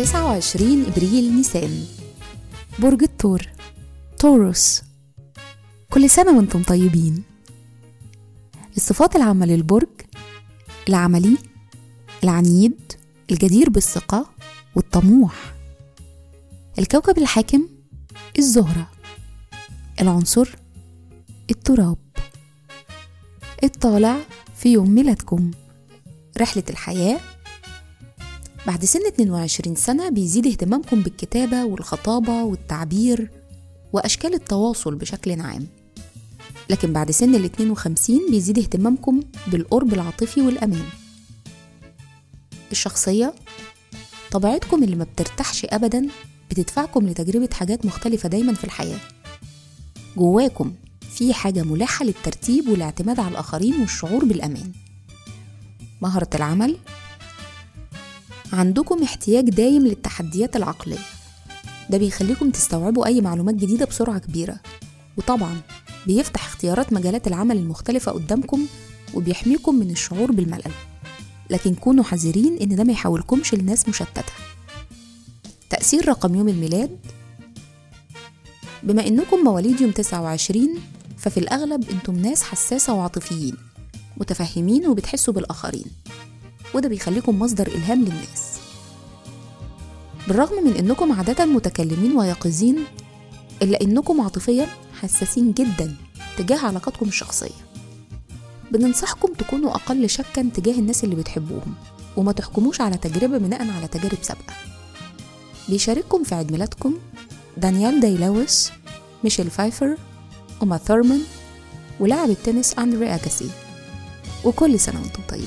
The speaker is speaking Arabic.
29 إبريل نيسان. برج الثور توروس كل سنة وأنتم طيبين. الصفات العامة للبرج العملي العنيد الجدير بالثقة والطموح. الكوكب الحاكم الزهرة. العنصر التراب. الطالع في يوم ميلادكم. رحلة الحياة بعد سن 22 سنة بيزيد اهتمامكم بالكتابة والخطابة والتعبير وأشكال التواصل بشكل عام. لكن بعد سن ال 52 بيزيد اهتمامكم بالقرب العاطفي والأمان. الشخصية طبيعتكم اللي ما بترتاحش أبدا بتدفعكم لتجربة حاجات مختلفة دايما في الحياة. جواكم في حاجة ملحة للترتيب والاعتماد على الآخرين والشعور بالأمان. مهرة العمل عندكم احتياج دايم للتحديات العقلية. ده بيخليكم تستوعبوا أي معلومات جديدة بسرعة كبيرة. وطبعا بيفتح اختيارات مجالات العمل المختلفة قدامكم وبيحميكم من الشعور بالملل. لكن كونوا حذرين إن ده ما يحولكمش لناس مشتتة. تأثير رقم يوم الميلاد. بما إنكم مواليد يوم 29 ففي الأغلب أنتم ناس حساسة وعاطفيين متفهمين وبتحسوا بالآخرين. وده بيخليكم مصدر إلهام للناس. بالرغم من إنكم عادة متكلمين ويقظين إلا إنكم عاطفيا حساسين جدا تجاه علاقاتكم الشخصية. بننصحكم تكونوا أقل شكا تجاه الناس اللي بتحبوهم وما تحكموش على تجربة بناء على تجارب سابقة. بيشارككم في عيد ميلادكم دانيال داي لويس ميشيل فايفر أوما ثورمان ولاعب التنس أندري أجاسي. وكل سنة وأنتم طيبين.